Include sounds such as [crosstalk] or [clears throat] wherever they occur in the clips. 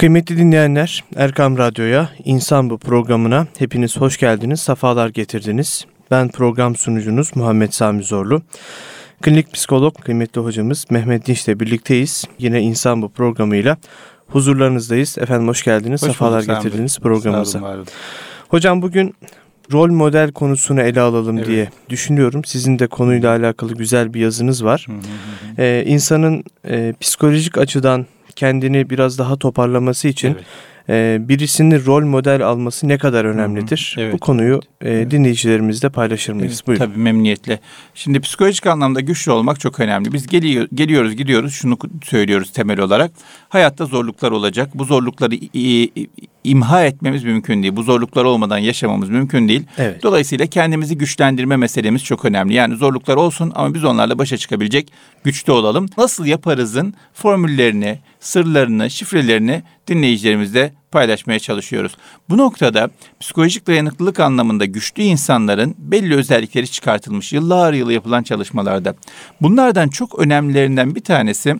Kıymetli dinleyenler, Erkam Radyo'ya, İnsan Bu programına hepiniz hoş geldiniz, sefalar getirdiniz. Ben program sunucunuz Muhammed Sami Zorlu. Klinik psikolog kıymetli hocamız Mehmet Dinç ile birlikteyiz. Yine İnsan Bu programıyla huzurlarınızdayız. Efendim hoş geldiniz, hoş sefalar bulduk, getirdiniz programımıza. Hocam bugün rol model konusunu ele alalım evet. diye düşünüyorum. Sizin de konuyla alakalı güzel bir yazınız var. Hı hı hı. Ee, insanın e, psikolojik açıdan kendini biraz daha toparlaması için evet. e, birisini rol model alması ne kadar önemlidir? Hı hı. Evet, Bu konuyu evet. e, dinleyicilerimizle paylaşır mıyız? Evet, Buyurun. Tabii memnuniyetle. Şimdi psikolojik anlamda güçlü olmak çok önemli. Biz geliyor, geliyoruz gidiyoruz şunu söylüyoruz temel olarak. Hayatta zorluklar olacak. Bu zorlukları imha etmemiz mümkün değil. Bu zorluklar olmadan yaşamamız mümkün değil. Evet. Dolayısıyla kendimizi güçlendirme meselemiz çok önemli. Yani zorluklar olsun ama biz onlarla başa çıkabilecek güçlü olalım. Nasıl yaparızın formüllerini, sırlarını, şifrelerini dinleyicilerimizle paylaşmaya çalışıyoruz. Bu noktada psikolojik dayanıklılık anlamında güçlü insanların belli özellikleri çıkartılmış yıllar yılı yapılan çalışmalarda. Bunlardan çok önemlilerinden bir tanesi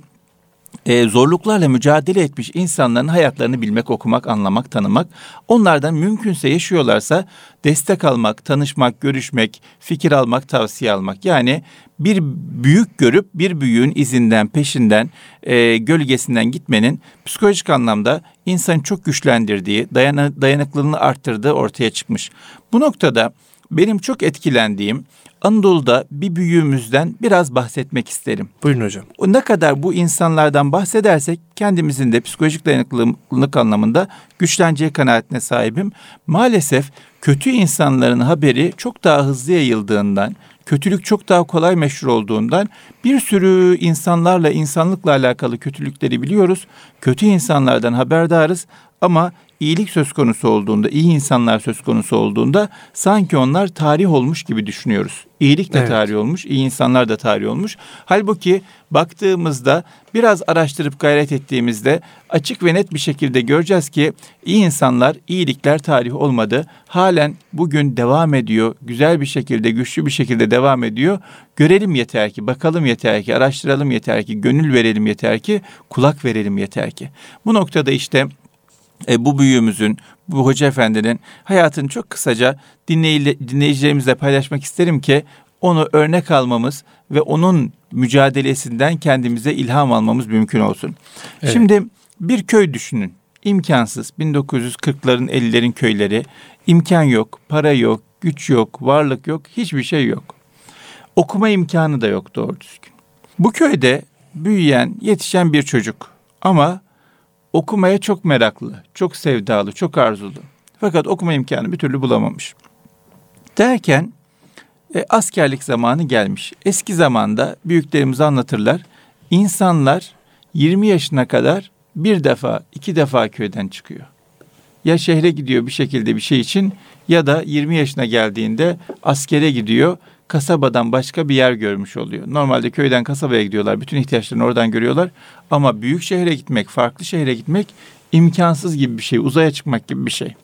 e, zorluklarla mücadele etmiş insanların hayatlarını bilmek, okumak, anlamak, tanımak. Onlardan mümkünse yaşıyorlarsa destek almak, tanışmak, görüşmek, fikir almak, tavsiye almak. Yani bir büyük görüp bir büyüğün izinden, peşinden, e, gölgesinden gitmenin psikolojik anlamda insanı çok güçlendirdiği, dayanı, dayanıklılığını arttırdığı ortaya çıkmış. Bu noktada benim çok etkilendiğim Anadolu'da bir büyüğümüzden biraz bahsetmek isterim. Buyurun hocam. Ne kadar bu insanlardan bahsedersek kendimizin de psikolojik dayanıklılık anlamında güçleneceği kanaatine sahibim. Maalesef kötü insanların haberi çok daha hızlı yayıldığından, kötülük çok daha kolay meşhur olduğundan bir sürü insanlarla, insanlıkla alakalı kötülükleri biliyoruz. Kötü insanlardan haberdarız ama iyilik söz konusu olduğunda, iyi insanlar söz konusu olduğunda sanki onlar tarih olmuş gibi düşünüyoruz. İyilik de evet. tarih olmuş, iyi insanlar da tarih olmuş. Halbuki baktığımızda biraz araştırıp gayret ettiğimizde açık ve net bir şekilde göreceğiz ki iyi insanlar, iyilikler tarih olmadı. Halen bugün devam ediyor. Güzel bir şekilde, güçlü bir şekilde devam ediyor. Görelim yeter ki, bakalım yeter ki, araştıralım yeter ki, gönül verelim yeter ki, kulak verelim yeter ki. Bu noktada işte e, bu büyüğümüzün, bu hoca efendinin hayatını çok kısaca dinleyi, dinleyicilerimizle paylaşmak isterim ki onu örnek almamız ve onun mücadelesinden kendimize ilham almamız mümkün olsun. Evet. Şimdi bir köy düşünün. İmkansız. 1940'ların 50'lerin köyleri. imkan yok, para yok, güç yok, varlık yok, hiçbir şey yok. Okuma imkanı da yok doğru düzgün. Bu köyde büyüyen, yetişen bir çocuk ama okumaya çok meraklı, çok sevdalı, çok arzulu. Fakat okuma imkanı bir türlü bulamamış. Derken e, askerlik zamanı gelmiş. Eski zamanda büyüklerimiz anlatırlar. İnsanlar 20 yaşına kadar bir defa, iki defa köyden çıkıyor. Ya şehre gidiyor bir şekilde bir şey için ya da 20 yaşına geldiğinde askere gidiyor kasabadan başka bir yer görmüş oluyor. Normalde köyden kasabaya gidiyorlar. Bütün ihtiyaçlarını oradan görüyorlar. Ama büyük şehre gitmek, farklı şehre gitmek imkansız gibi bir şey. Uzaya çıkmak gibi bir şey.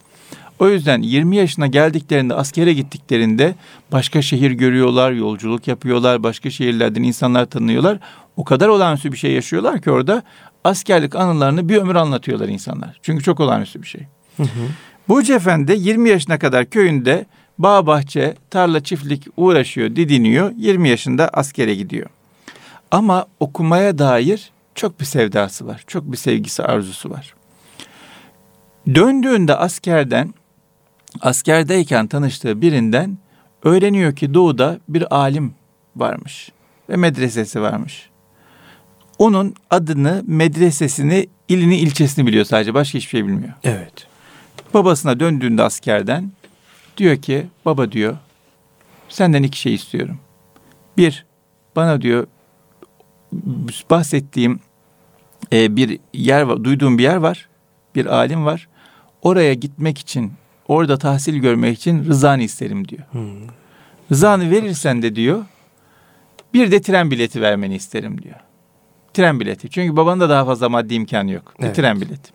O yüzden 20 yaşına geldiklerinde, askere gittiklerinde başka şehir görüyorlar, yolculuk yapıyorlar, başka şehirlerden insanlar tanıyorlar. O kadar olağanüstü bir şey yaşıyorlar ki orada askerlik anılarını bir ömür anlatıyorlar insanlar. Çünkü çok olağanüstü bir şey. Hı hı. Burcu Efendi 20 yaşına kadar köyünde bağ bahçe, tarla çiftlik uğraşıyor, didiniyor. 20 yaşında askere gidiyor. Ama okumaya dair çok bir sevdası var. Çok bir sevgisi, arzusu var. Döndüğünde askerden, askerdeyken tanıştığı birinden öğreniyor ki doğuda bir alim varmış ve medresesi varmış. Onun adını, medresesini, ilini, ilçesini biliyor sadece. Başka hiçbir şey bilmiyor. Evet. Babasına döndüğünde askerden Diyor ki baba diyor senden iki şey istiyorum. Bir bana diyor bahsettiğim e, bir yer var, duyduğum bir yer var. Bir alim var. Oraya gitmek için, orada tahsil görmek için rızanı isterim diyor. Hmm. Rızanı verirsen de diyor, bir de tren bileti vermeni isterim diyor. Tren bileti. Çünkü babanın da daha fazla maddi imkanı yok. Evet. Bir tren bileti.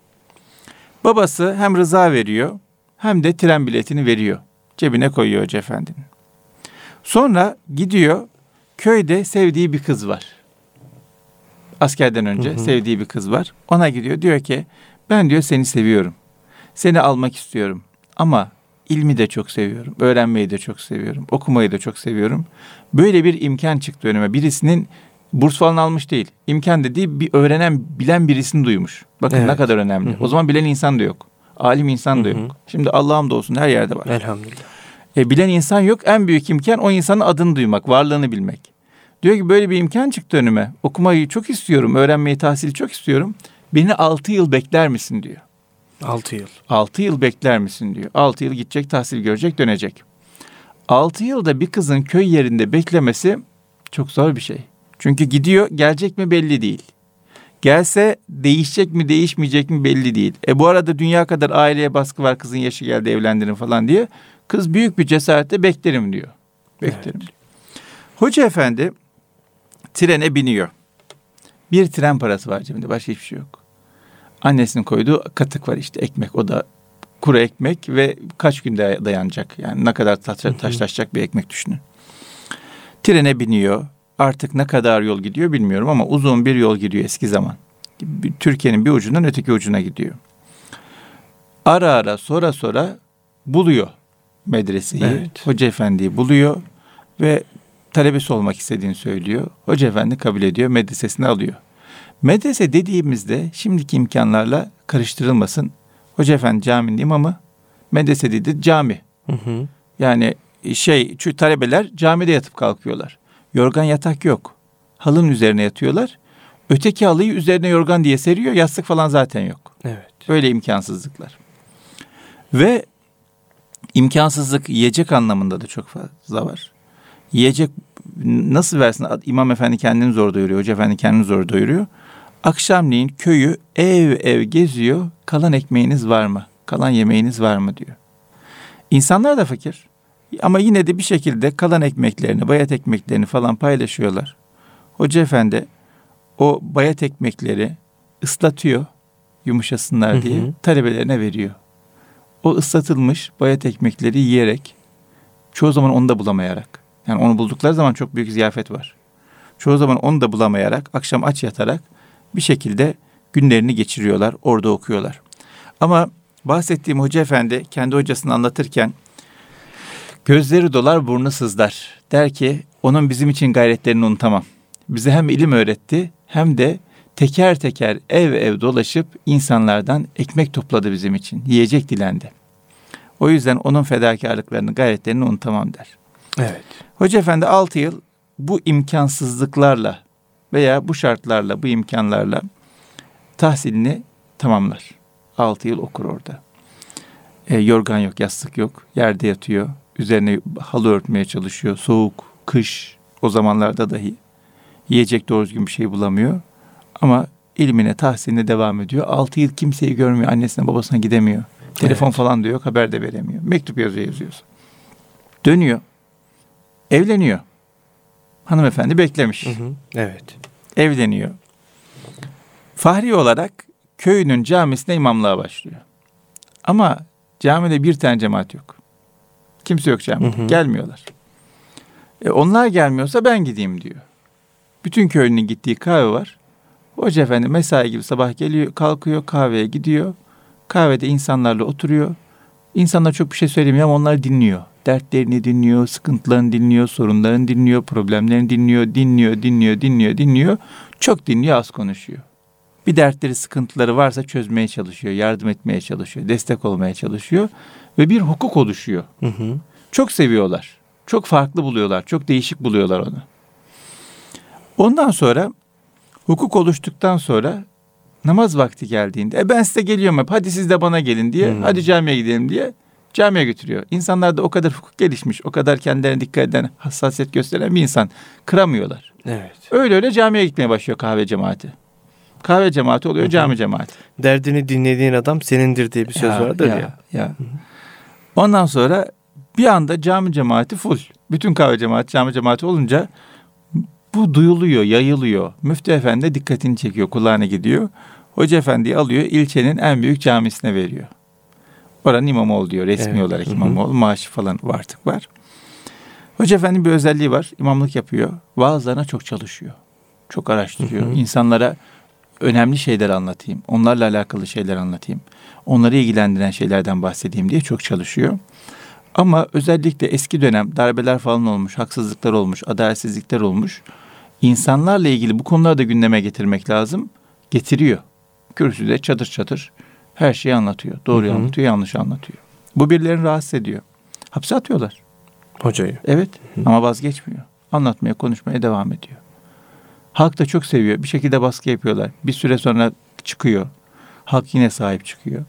Babası hem rıza veriyor hem de tren biletini veriyor cebine koyuyor Hoca Efendi'nin. Sonra gidiyor köyde sevdiği bir kız var. Askerden önce hı hı. sevdiği bir kız var. Ona gidiyor diyor ki Ben diyor seni seviyorum. Seni almak istiyorum. Ama ilmi de çok seviyorum. Öğrenmeyi de çok seviyorum. Okumayı da çok seviyorum. Böyle bir imkan çıktı önüme. Birisinin burs falan almış değil. İmkan dediği bir öğrenen, bilen birisini duymuş. Bakın Evet. ne kadar önemli. Hı hı. O zaman bilen insan da yok. Alim insan da Hı hı. yok. Şimdi Allah'ım da olsun her yerde var. Elhamdülillah. E, bilen insan yok. En büyük imkan o insanın adını duymak, varlığını bilmek. Diyor ki böyle bir imkan çıktı önüme. Okumayı çok istiyorum, öğrenmeyi, tahsili çok istiyorum. Beni altı yıl bekler misin diyor. 6 yıl. 6 yıl bekler misin diyor. 6 yıl gidecek, tahsil görecek, dönecek. 6 yılda bir kızın köy yerinde beklemesi çok zor bir şey. Çünkü gidiyor, gelecek mi belli değil. Gelse değişecek mi, değişmeyecek mi belli değil. E bu arada dünya kadar aileye baskı var, kızın yaşı geldi, evlendirin falan diye. Kız büyük bir cesaretle beklerim diyor. Beklerim. Hoca efendi trene biniyor. Bir tren parası var cebinde, başka hiçbir şey yok. Annesinin koyduğu katık var işte ekmek. O da kuru ekmek ve kaç gün day- dayanacak. Yani ne kadar taş- taşlaşacak bir ekmek düşünün. Trene biniyor. Artık ne kadar yol gidiyor bilmiyorum ama uzun bir yol gidiyor eski zaman. Türkiye'nin bir ucundan öteki ucuna gidiyor. Ara ara sonra sonra buluyor medreseyi. Evet. Hoca efendiyi buluyor ve talebesi olmak istediğini söylüyor. Hoca efendi kabul ediyor, medresesine alıyor. Medrese dediğimizde şimdiki imkanlarla karıştırılmasın. Hoca efendi caminin imamı, medrese dedi cami. Hı hı. Yani şey şu talebeler camide yatıp kalkıyorlar. Yorgan yatak yok. Halının üzerine yatıyorlar. Öteki halıyı üzerine yorgan diye seriyor. Yastık falan zaten yok. Evet. Böyle imkansızlıklar. Ve imkansızlık yiyecek anlamında da çok fazla var. Yiyecek nasıl versin? İmam efendi kendini zor doyuruyor. Hoca efendi kendini zor doyuruyor. Akşamleyin köyü ev ev geziyor. Kalan ekmeğiniz var mı? Kalan yemeğiniz var mı diyor. İnsanlar da fakir. Ama yine de bir şekilde kalan ekmeklerini, bayat ekmeklerini falan paylaşıyorlar. Hoca efendi o bayat ekmekleri ıslatıyor yumuşasınlar Hı diye hı. talebelerine veriyor. O ıslatılmış bayat ekmekleri yiyerek çoğu zaman onu da bulamayarak yani onu buldukları zaman çok büyük ziyafet var. Çoğu zaman onu da bulamayarak akşam aç yatarak bir şekilde günlerini geçiriyorlar orada okuyorlar. Ama bahsettiğim hoca efendi kendi hocasını anlatırken gözleri dolar burnu sızlar. Der ki onun bizim için gayretlerini unutamam. Bize hem ilim öğretti hem de teker teker ev ev dolaşıp insanlardan ekmek topladı bizim için. Yiyecek dilendi. O yüzden onun fedakarlıklarını, gayretlerini unutamam der. Evet. Hoca efendi 6 yıl bu imkansızlıklarla veya bu şartlarla, bu imkanlarla tahsilini tamamlar. 6 yıl okur orada. E, yorgan yok, yastık yok. Yerde yatıyor. Üzerine halı örtmeye çalışıyor. Soğuk, kış o zamanlarda dahi. Yiyecek doğru düzgün bir şey bulamıyor. Ama ilmine, tahsiline devam ediyor. 6 yıl kimseyi görmüyor. Annesine, babasına gidemiyor. Telefon Evet. falan da yok, haber de veremiyor. Mektup yazıyor, yazıyorsun. Dönüyor. Evleniyor. Hanımefendi beklemiş. Hı hı. Evet. Evleniyor. Fahri olarak köyünün camisine imamlığa başlıyor. Ama camide bir tane cemaat yok. Kimse yok. Hı hı. Gelmiyorlar. E onlar gelmiyorsa ben gideyim diyor. Bütün köylünün gittiği kahve var. Hoca efendi mesai gibi sabah geliyor, kalkıyor, kahveye gidiyor. Kahvede insanlarla oturuyor. İnsanlar çok bir şey söylemiyor ama onlar dinliyor. Dertlerini dinliyor, sıkıntılarını dinliyor, sorunlarını dinliyor, problemlerini dinliyor, dinliyor, dinliyor, dinliyor, dinliyor. Çok dinliyor, az konuşuyor. Bir dertleri, sıkıntıları varsa çözmeye çalışıyor, yardım etmeye çalışıyor, destek olmaya çalışıyor ve bir hukuk oluşuyor. Hı hı. Çok seviyorlar. Çok farklı buluyorlar. Çok değişik buluyorlar onu. Ondan sonra hukuk oluştuktan sonra namaz vakti geldiğinde e ben size geliyorum hep hadi siz de bana gelin diye Hmm. hadi camiye gidelim diye camiye götürüyor. İnsanlar da o kadar hukuk gelişmiş, o kadar kendilerine dikkat eden, hassasiyet gösteren bir insan kıramıyorlar. Evet. Öyle öyle camiye gitmeye başlıyor kahve cemaati. Kahve cemaati oluyor Hı hı. cami cemaati. Derdini dinlediğin adam senindir diye bir söz vardır ya. ya. Ondan sonra bir anda cami cemaati full. Bütün kahve cemaati cami cemaati olunca bu duyuluyor, yayılıyor. Müftü efendi de dikkatini çekiyor, kulağına gidiyor. Hoca efendiyi alıyor, ilçenin en büyük camisine veriyor. Oranın imamı ol diyor, resmi Evet. olarak Hı hı. imam ol, maaşı falan var artık var. Hoca efendi bir özelliği var, imamlık yapıyor. Vaazlarına çok çalışıyor. Çok araştırıyor. Hı hı. İnsanlara önemli şeyler anlatayım. Onlarla alakalı şeyler anlatayım. Onları ilgilendiren şeylerden bahsedeyim diye çok çalışıyor. Ama özellikle eski dönem darbeler falan olmuş, haksızlıklar olmuş, adaletsizlikler olmuş. İnsanlarla ilgili bu konuları da gündeme getirmek lazım. Getiriyor. Kürsüde çatır çatır her şeyi anlatıyor. Doğruyu Hı hı. anlatıyor, yanlış anlatıyor. Bu birilerini rahatsız ediyor. Hapse atıyorlar. Hocayı. Evet ama vazgeçmiyor. Anlatmaya, konuşmaya devam ediyor. Halk da çok seviyor. Bir şekilde baskı yapıyorlar. Bir süre sonra çıkıyor. Halk yine sahip çıkıyor.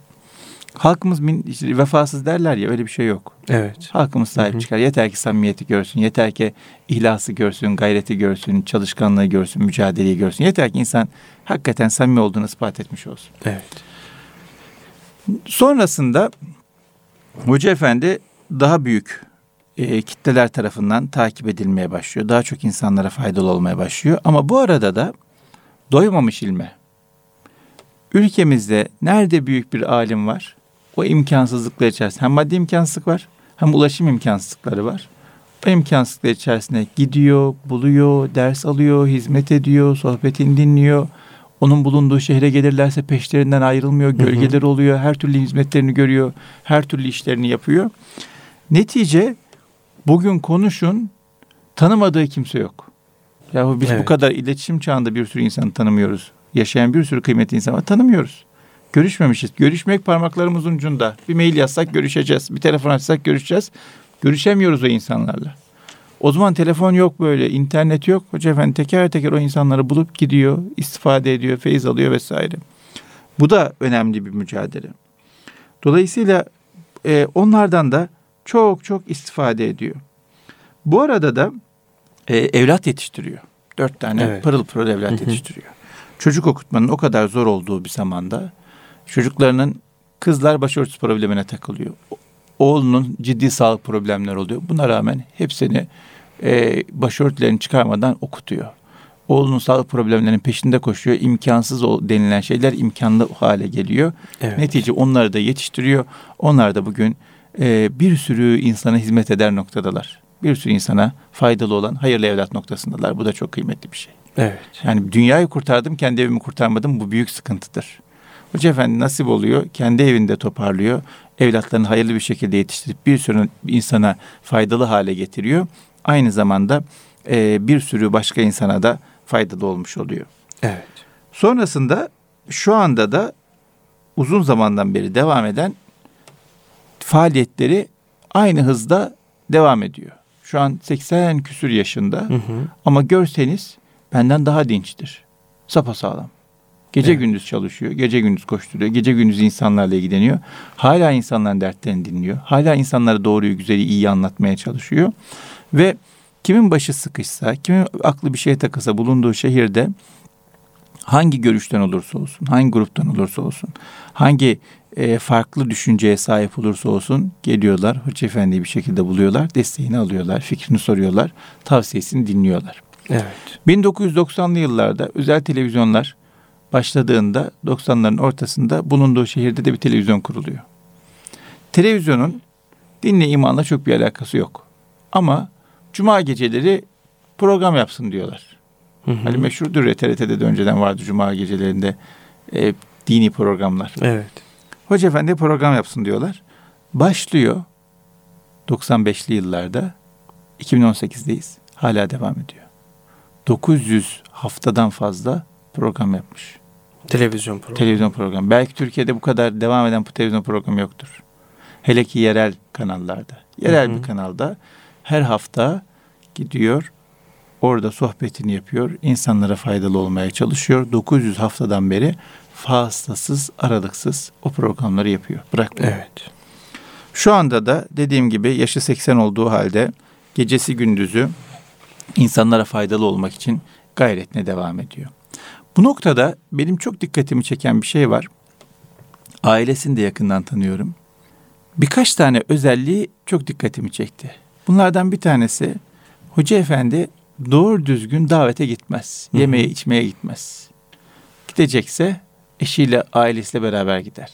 Halkımız min, işte vefasız derler ya öyle bir şey yok. Evet. Halkımız sahip Hı hı. çıkar. Yeter ki samimiyeti görsün. Yeter ki ihlası görsün, gayreti görsün, çalışkanlığı görsün, mücadeleyi görsün. Yeter ki insan hakikaten samimi olduğunu ispat etmiş olsun. Evet. Sonrasında Hoca Efendi daha büyük e, kitleler tarafından takip edilmeye başlıyor. Daha çok insanlara faydalı olmaya başlıyor. Ama bu arada da doymamış ilme. Ülkemizde nerede büyük bir alim var? O imkansızlıklar içerisinde hem maddi imkansızlık var hem ulaşım imkansızlıkları var. O imkansızlıklar içerisinde gidiyor, buluyor, ders alıyor, hizmet ediyor, sohbetini dinliyor. Onun bulunduğu şehre gelirlerse peşlerinden ayrılmıyor, hı. gölgeleri oluyor, her türlü hizmetlerini görüyor, her türlü işlerini yapıyor. Netice bugün konuşun tanımadığı kimse yok. Yahu biz bu Evet. kadar iletişim çağında bir sürü insanı tanımıyoruz. Yaşayan bir sürü kıymetli insan var tanımıyoruz. Görüşmemişiz. Görüşmek parmaklarımızın ucunda. Bir mail yazsak görüşeceğiz. Bir telefon açsak görüşeceğiz. Görüşemiyoruz o insanlarla. O zaman telefon yok böyle, internet yok. Hoca efendi teker teker o insanları bulup gidiyor, istifade ediyor, feyiz alıyor vesaire. Bu da önemli bir mücadele. Dolayısıyla e, onlardan da çok çok istifade ediyor. Bu arada da e, evlat yetiştiriyor. Dört tane Evet. pırıl pırıl evlat yetiştiriyor. Çocuk okutmanın o kadar zor olduğu bir zamanda çocuklarının kızlar başörtüsü problemine takılıyor. Oğlunun ciddi sağlık problemleri oluyor. Buna rağmen hepsini e, başörtülerini çıkarmadan okutuyor. Oğlunun sağlık problemlerinin peşinde koşuyor. İmkansız denilen şeyler imkanlı hale geliyor. Evet. Netice onları da yetiştiriyor. Onlar da bugün e, bir sürü insana hizmet eder noktadalar. Bir sürü insana faydalı olan hayırlı evlat noktasındalar. Bu da çok kıymetli bir şey. Evet. Yani dünyayı kurtardım, kendi evimi kurtarmadım. Bu büyük sıkıntıdır. Hoca efendi nasip oluyor, kendi evinde toparlıyor. Evlatlarını hayırlı bir şekilde yetiştirip bir sürü insana faydalı hale getiriyor. Aynı zamanda e, bir sürü başka insana da faydalı olmuş oluyor. Evet. Sonrasında şu anda da uzun zamandan beri devam eden faaliyetleri aynı hızda devam ediyor. Şu an 80 küsür yaşında Hı hı. ama görseniz benden daha dinçtir. Sapasağlam. Gece Evet. gündüz çalışıyor, gece gündüz koşturuyor, gece gündüz insanlarla ilgileniyor. Hala insanların dertlerini dinliyor. Hala insanlara doğruyu, güzeli, iyi anlatmaya çalışıyor. Ve kimin başı sıkışsa, kimin aklı bir şeye takılsa bulunduğu şehirde hangi görüşten olursa olsun, hangi gruptan olursa olsun, hangi e, farklı düşünceye sahip olursa olsun geliyorlar. Hoca Efendi'yi bir şekilde buluyorlar, desteğini alıyorlar, fikrini soruyorlar, tavsiyesini dinliyorlar. Evet. 1990'lı yıllarda özel televizyonlar başladığında 90'ların ortasında bulunduğu şehirde de bir televizyon kuruluyor. Televizyonun dinle imanla çok bir alakası yok. Ama cuma geceleri program yapsın diyorlar. Hı hı. Hani meşhurdur ya TRT'de de önceden vardı cuma gecelerinde e, dini programlar. Evet. Hoca Efendi program yapsın diyorlar. Başlıyor 95'li yıllarda 2018'deyiz. Hala devam ediyor. 900 haftadan fazla program yapmış. Televizyon programı. Televizyon programı. Belki Türkiye'de bu kadar devam eden bu televizyon programı yoktur. Hele ki yerel kanallarda. Yerel Hı hı. bir kanalda her hafta gidiyor orada sohbetini yapıyor. insanlara faydalı olmaya çalışıyor. 900 haftadan beri faslasız, aralıksız o programları yapıyor. Bırakmıyor. evet. Şu anda da dediğim gibi yaşı 80 olduğu halde gecesi gündüzü insanlara faydalı olmak için gayretine devam ediyor. Bu noktada benim çok dikkatimi çeken bir şey var. Ailesini de yakından tanıyorum. Birkaç tane özelliği çok dikkatimi çekti. Bunlardan bir tanesi Hoca Efendi doğru düzgün davete gitmez. Yemeğe içmeye gitmez. Gidecekse eşiyle ailesiyle beraber gider.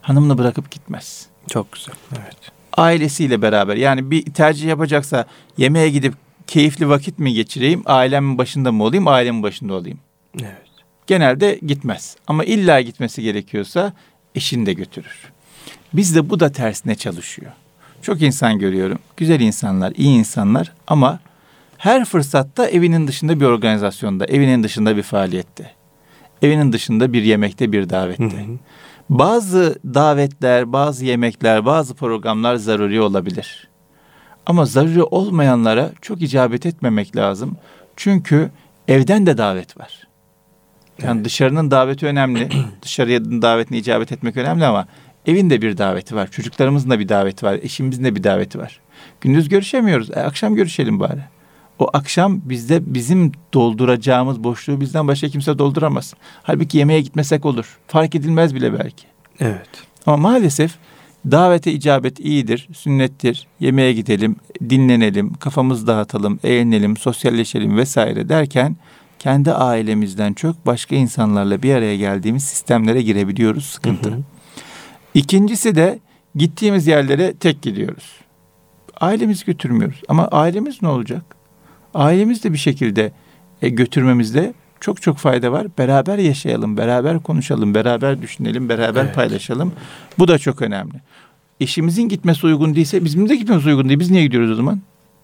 Hanımını bırakıp gitmez Çok güzel. Evet. ailesiyle beraber yani bir tercih yapacaksa yemeğe gidip keyifli vakit mi geçireyim, ailemin başında mı olayım, ailemin başında olayım. Evet. genelde gitmez. Ama illa gitmesi gerekiyorsa eşini de götürür. Bizde bu da tersine çalışıyor. Çok insan görüyorum. Güzel insanlar, iyi insanlar ama her fırsatta evinin dışında bir organizasyonda, evinin dışında bir faaliyette, evinin dışında bir yemekte, bir davette. Hı hı. Bazı davetler, bazı yemekler, bazı programlar zaruri olabilir. Ama zaruri olmayanlara çok icabet etmemek lazım. Çünkü evden de davet var. Yani evet. dışarının daveti önemli. [clears throat] Dışarıya davetine icabet etmek önemli ama evin de bir daveti var. Çocuklarımızın da bir daveti var. Eşimizin de bir daveti var. Gündüz görüşemiyoruz. E, akşam görüşelim bari. O akşam bizde bizim dolduracağımız boşluğu bizden başka kimse dolduramaz. Halbuki yemeğe gitmesek olur. Fark edilmez bile belki. Evet. Ama maalesef davete icabet iyidir, sünnettir. Yemeğe gidelim, dinlenelim, kafamızı dağıtalım, eğlenelim, sosyalleşelim vesaire derken kendi ailemizden çok başka insanlarla bir araya geldiğimiz sistemlere girebiliyoruz. Sıkıntı. Hı hı. İkincisi de gittiğimiz yerlere tek gidiyoruz. Ailemizi götürmüyoruz. Ama ailemiz ne olacak? Ailemiz de bir şekilde e, götürmemizde çok çok fayda var. Beraber yaşayalım, beraber konuşalım, beraber düşünelim, beraber evet. paylaşalım. Bu da çok önemli. Eşimizin gitmesi uygun değilse bizim de gitmemiz uygun değil. Biz niye gidiyoruz o zaman?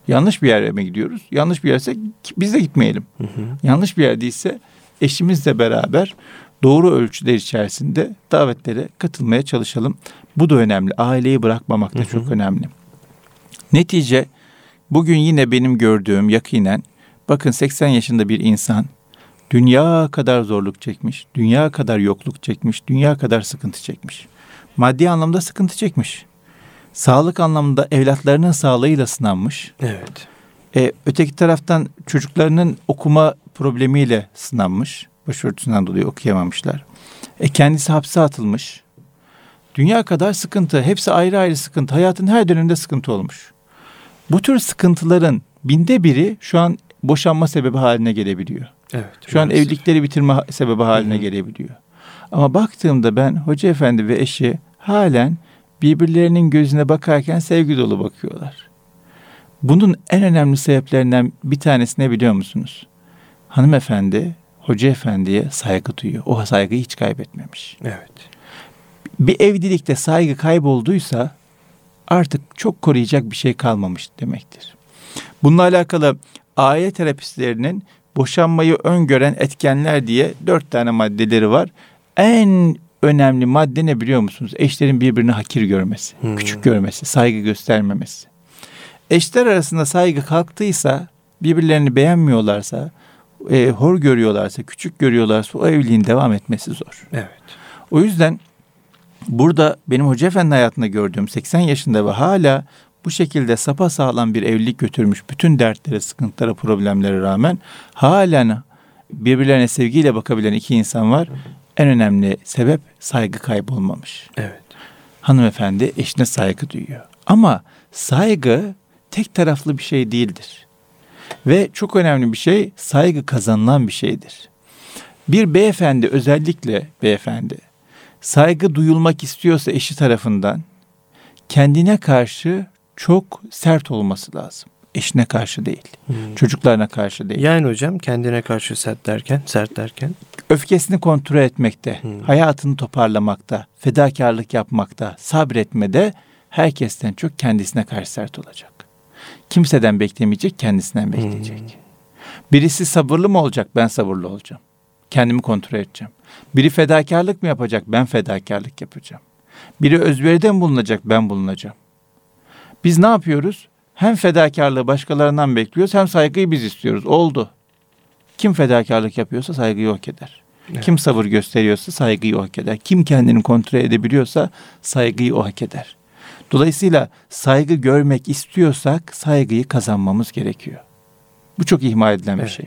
Yanlış bir yere mi gidiyoruz? Yanlış bir yerse biz de gitmeyelim. Hı hı. Yanlış bir yer değilse eşimizle beraber doğru ölçüler içerisinde davetlere katılmaya çalışalım. Bu da önemli. Aileyi bırakmamak da hı hı. çok önemli. Netice bugün yine benim gördüğüm yakinen bakın 80 yaşında bir insan dünya kadar zorluk çekmiş, dünya kadar yokluk çekmiş, dünya kadar sıkıntı çekmiş. Maddi anlamda sıkıntı çekmiş. Sağlık anlamında evlatlarının sağlığıyla sınanmış. Evet. Ee, öteki taraftan çocuklarının okuma problemiyle sınanmış. Başörtüsünden dolayı okuyamamışlar. E kendisi hapse atılmış. Dünya kadar sıkıntı. Hepsi ayrı ayrı sıkıntı. Hayatın her döneminde sıkıntı olmuş. Bu tür sıkıntıların binde biri şu an boşanma sebebi haline gelebiliyor. Evet. Şu an evlilikleri bitirme sebebi haline Hı-hı. gelebiliyor. Ama baktığımda ben hoca efendi ve eşi halen birbirlerinin gözüne bakarken sevgi dolu bakıyorlar. Bunun en önemli sebeplerinden bir tanesi ne biliyor musunuz? Hanımefendi hoca efendiye saygı duyuyor. O saygıyı hiç kaybetmemiş. Evet. Bir evlilikte saygı kaybolduysa artık çok koruyacak bir şey kalmamış demektir. Bununla alakalı aile terapistlerinin boşanmayı öngören etkenler diye dört tane maddeleri var. En önemli madde ne biliyor musunuz? Eşlerin birbirini hakir görmesi, hmm. küçük görmesi, saygı göstermemesi. Eşler arasında saygı kalktıysa, birbirlerini beğenmiyorlarsa, e, hor görüyorlarsa, küçük görüyorlarsa o evliliğin devam etmesi zor. Evet. O yüzden burada benim Hoca Efendi hayatında gördüğüm 80 yaşında ve hala bu şekilde sapa sağlam bir evlilik götürmüş bütün dertlere, sıkıntılara, problemlere rağmen halen birbirlerine sevgiyle bakabilen iki insan var. En önemli sebep saygı kaybolmamış. Evet. Hanımefendi eşine saygı duyuyor. Ama saygı tek taraflı bir şey değildir. Ve çok önemli bir şey saygı kazanılan bir şeydir. Bir beyefendi özellikle beyefendi saygı duyulmak istiyorsa eşi tarafından kendine karşı çok sert olması lazım. Eşine karşı değil. Hmm. Çocuklarına karşı değil. Yani hocam kendine karşı sert derken, sert derken? Öfkesini kontrol etmekte, hmm. hayatını toparlamakta, fedakarlık yapmakta, sabretmede herkesten çok kendisine karşı sert olacak. Kimseden beklemeyecek, kendisinden bekleyecek. Hmm. Birisi sabırlı mı olacak? Ben sabırlı olacağım. Kendimi kontrol edeceğim. Biri fedakarlık mı yapacak? Ben fedakarlık yapacağım. Biri özveride mi bulunacak? Ben bulunacağım. Biz ne yapıyoruz? Hem fedakarlığı başkalarından bekliyoruz hem saygıyı biz istiyoruz. Oldu. Kim fedakarlık yapıyorsa saygıyı hak eder. Evet. Kim sabır gösteriyorsa saygıyı o hak eder. Kim kendini kontrol edebiliyorsa saygıyı o hak eder. Dolayısıyla saygı görmek istiyorsak saygıyı kazanmamız gerekiyor. Bu çok ihmal edilen evet. bir şey.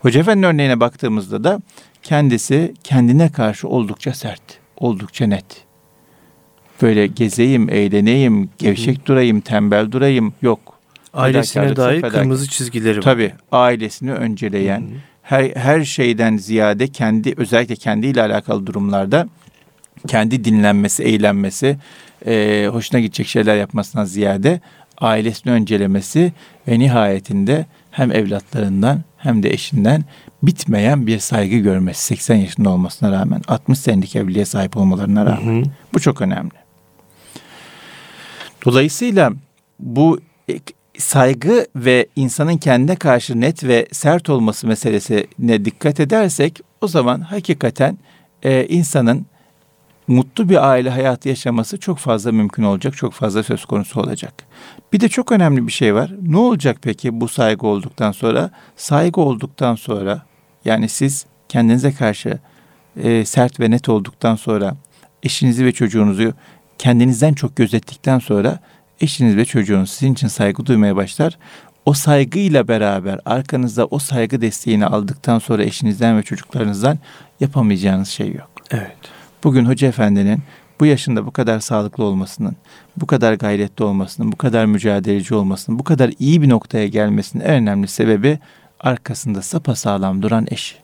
Hoca Efendi örneğine baktığımızda da kendisi kendine karşı oldukça sert, oldukça net böyle gezeyim, eğleneyim, gevşek durayım, tembel durayım yok. Ailesine dair fedakar. kırmızı çizgileri var. Tabii ailesini önceleyen, Hı-hı. her her şeyden ziyade kendi özellikle kendiyle alakalı durumlarda kendi dinlenmesi, eğlenmesi, e, hoşuna gidecek şeyler yapmasından ziyade ailesini öncelemesi ve nihayetinde hem evlatlarından hem de eşinden bitmeyen bir saygı görmesi 80 yaşında olmasına rağmen 60 senelik evliliğe sahip olmalarına rağmen. Hı hı. Bu çok önemli. Dolayısıyla bu saygı ve insanın kendine karşı net ve sert olması meselesine dikkat edersek o zaman hakikaten e, insanın mutlu bir aile hayatı yaşaması çok fazla mümkün olacak, çok fazla söz konusu olacak. Bir de çok önemli bir şey var. Ne olacak peki bu saygı olduktan sonra? Saygı olduktan sonra yani siz kendinize karşı e, sert ve net olduktan sonra eşinizi ve çocuğunuzu kendinizden çok gözettikten sonra eşiniz ve çocuğunuz sizin için saygı duymaya başlar. O saygıyla beraber arkanızda o saygı desteğini aldıktan sonra eşinizden ve çocuklarınızdan yapamayacağınız şey yok. Evet. Bugün Hoca Efendi'nin bu yaşında bu kadar sağlıklı olmasının, bu kadar gayretli olmasının, bu kadar mücadeleci olmasının, bu kadar iyi bir noktaya gelmesinin en önemli sebebi arkasında sapasağlam duran eşi.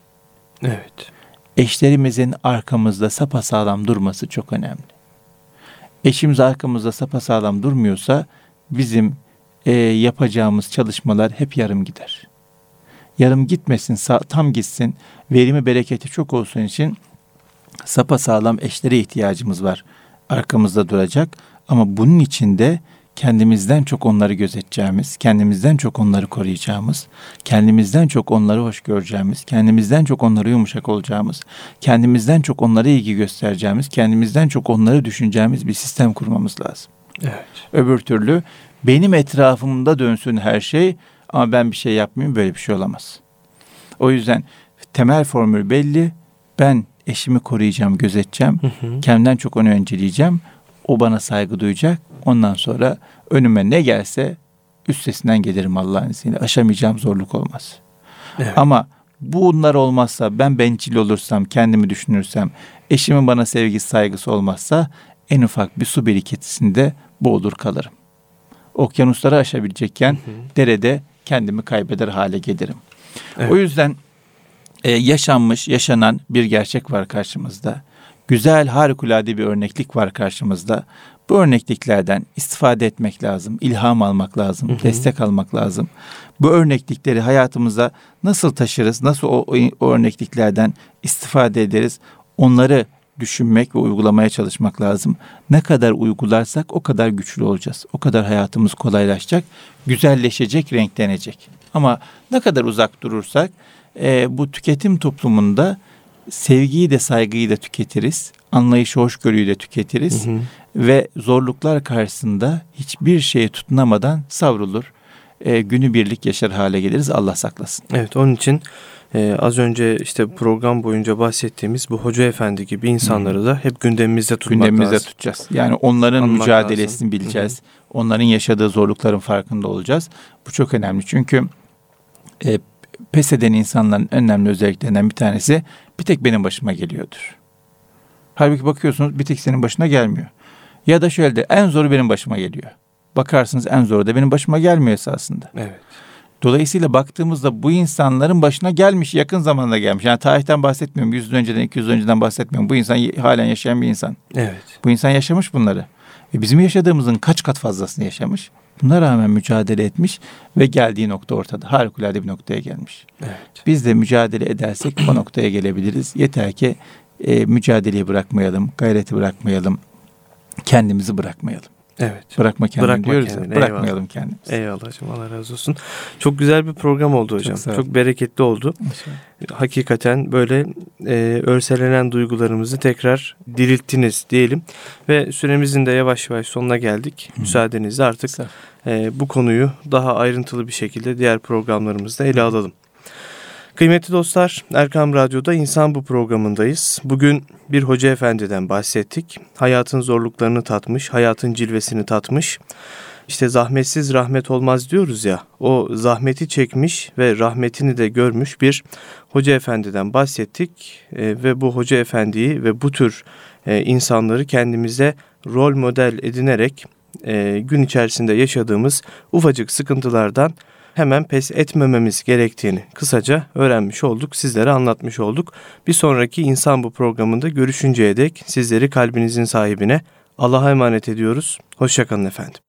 Evet. Eşlerimizin arkamızda sapasağlam durması çok önemli eşimiz arkamızda sapasağlam durmuyorsa bizim e, yapacağımız çalışmalar hep yarım gider. Yarım gitmesin, sağ, tam gitsin, verimi bereketi çok olsun için sapasağlam eşlere ihtiyacımız var. Arkamızda duracak ama bunun içinde kendimizden çok onları gözeteceğimiz, kendimizden çok onları koruyacağımız, kendimizden çok onları hoş göreceğimiz, kendimizden çok onları yumuşak olacağımız, kendimizden çok onlara ilgi göstereceğimiz, kendimizden çok onları düşüneceğimiz bir sistem kurmamız lazım. Evet. Öbür türlü benim etrafımda dönsün her şey ama ben bir şey yapmayayım böyle bir şey olamaz. O yüzden temel formül belli. Ben eşimi koruyacağım, gözeteceğim. Hı hı. Kendimden çok onu önceleyeceğim. O bana saygı duyacak. Ondan sonra önüme ne gelse üstesinden gelirim Allah'ın izniyle. Aşamayacağım zorluk olmaz. Evet. Ama bunlar olmazsa, ben bencil olursam, kendimi düşünürsem, eşimin bana sevgisi, saygısı olmazsa en ufak bir su birikintisinde boğulur kalırım. Okyanusları aşabilecekken hı hı. derede kendimi kaybeder hale gelirim. Evet. O yüzden e, yaşanmış, yaşanan bir gerçek var karşımızda güzel, harikulade bir örneklik var karşımızda. Bu örnekliklerden istifade etmek lazım, ilham almak lazım, hı hı. destek almak lazım. Bu örneklikleri hayatımıza nasıl taşırız, nasıl o, o, örnekliklerden istifade ederiz, onları düşünmek ve uygulamaya çalışmak lazım. Ne kadar uygularsak o kadar güçlü olacağız. O kadar hayatımız kolaylaşacak, güzelleşecek, renklenecek. Ama ne kadar uzak durursak e, bu tüketim toplumunda sevgiyi de saygıyı da tüketiriz. Anlayışı, hoşgörüyü de tüketiriz. Hı hı. Ve zorluklar karşısında hiçbir şeye tutunamadan savrulur. E, günü birlik yaşar hale geliriz. Allah saklasın. Evet onun için e, az önce işte program boyunca bahsettiğimiz bu hoca efendi gibi insanları hı. da hep gündemimizde tutmak gündemimizde lazım. tutacağız. Yani onların Anlamak mücadelesini lazım. bileceğiz. Hı hı. Onların yaşadığı zorlukların farkında olacağız. Bu çok önemli. Çünkü e, pes eden insanların önemli özelliklerinden bir tanesi bir tek benim başıma geliyordur. Halbuki bakıyorsunuz bir tek senin başına gelmiyor. Ya da şöyle de en zoru benim başıma geliyor. Bakarsınız en zoru da benim başıma gelmiyor esasında. Evet. Dolayısıyla baktığımızda bu insanların başına gelmiş, yakın zamanda gelmiş. Yani tarihten bahsetmiyorum, 100 yıl önceden, 200 yıl önceden bahsetmiyorum. Bu insan halen yaşayan bir insan. Evet. Bu insan yaşamış bunları. E bizim yaşadığımızın kaç kat fazlasını yaşamış. Buna rağmen mücadele etmiş ve geldiği nokta ortada. Harikulade bir noktaya gelmiş. Evet. Biz de mücadele edersek o noktaya gelebiliriz. Yeter ki e, mücadeleyi bırakmayalım, gayreti bırakmayalım, kendimizi bırakmayalım. Evet. Bırakma kendini Bırakma diyoruz kendini, ya. Bırakmayalım eyvallah. kendimizi. Eyvallah hocam Allah razı olsun. Çok güzel bir program oldu hocam. Çok, Çok bereketli oldu. Hakikaten böyle e, örselenen duygularımızı tekrar dirilttiniz diyelim. Ve süremizin de yavaş yavaş sonuna geldik. Hı. Müsaadenizle artık e, bu konuyu daha ayrıntılı bir şekilde diğer programlarımızda ele alalım. Kıymetli dostlar, Erkam Radyo'da İnsan Bu programındayız. Bugün bir hoca efendiden bahsettik. Hayatın zorluklarını tatmış, hayatın cilvesini tatmış. İşte zahmetsiz rahmet olmaz diyoruz ya. O zahmeti çekmiş ve rahmetini de görmüş bir hoca efendiden bahsettik. E, ve bu hoca efendiyi ve bu tür e, insanları kendimize rol model edinerek e, gün içerisinde yaşadığımız ufacık sıkıntılardan hemen pes etmememiz gerektiğini kısaca öğrenmiş olduk, sizlere anlatmış olduk. Bir sonraki insan bu programında görüşünceye dek sizleri kalbinizin sahibine Allah'a emanet ediyoruz. Hoşçakalın efendim.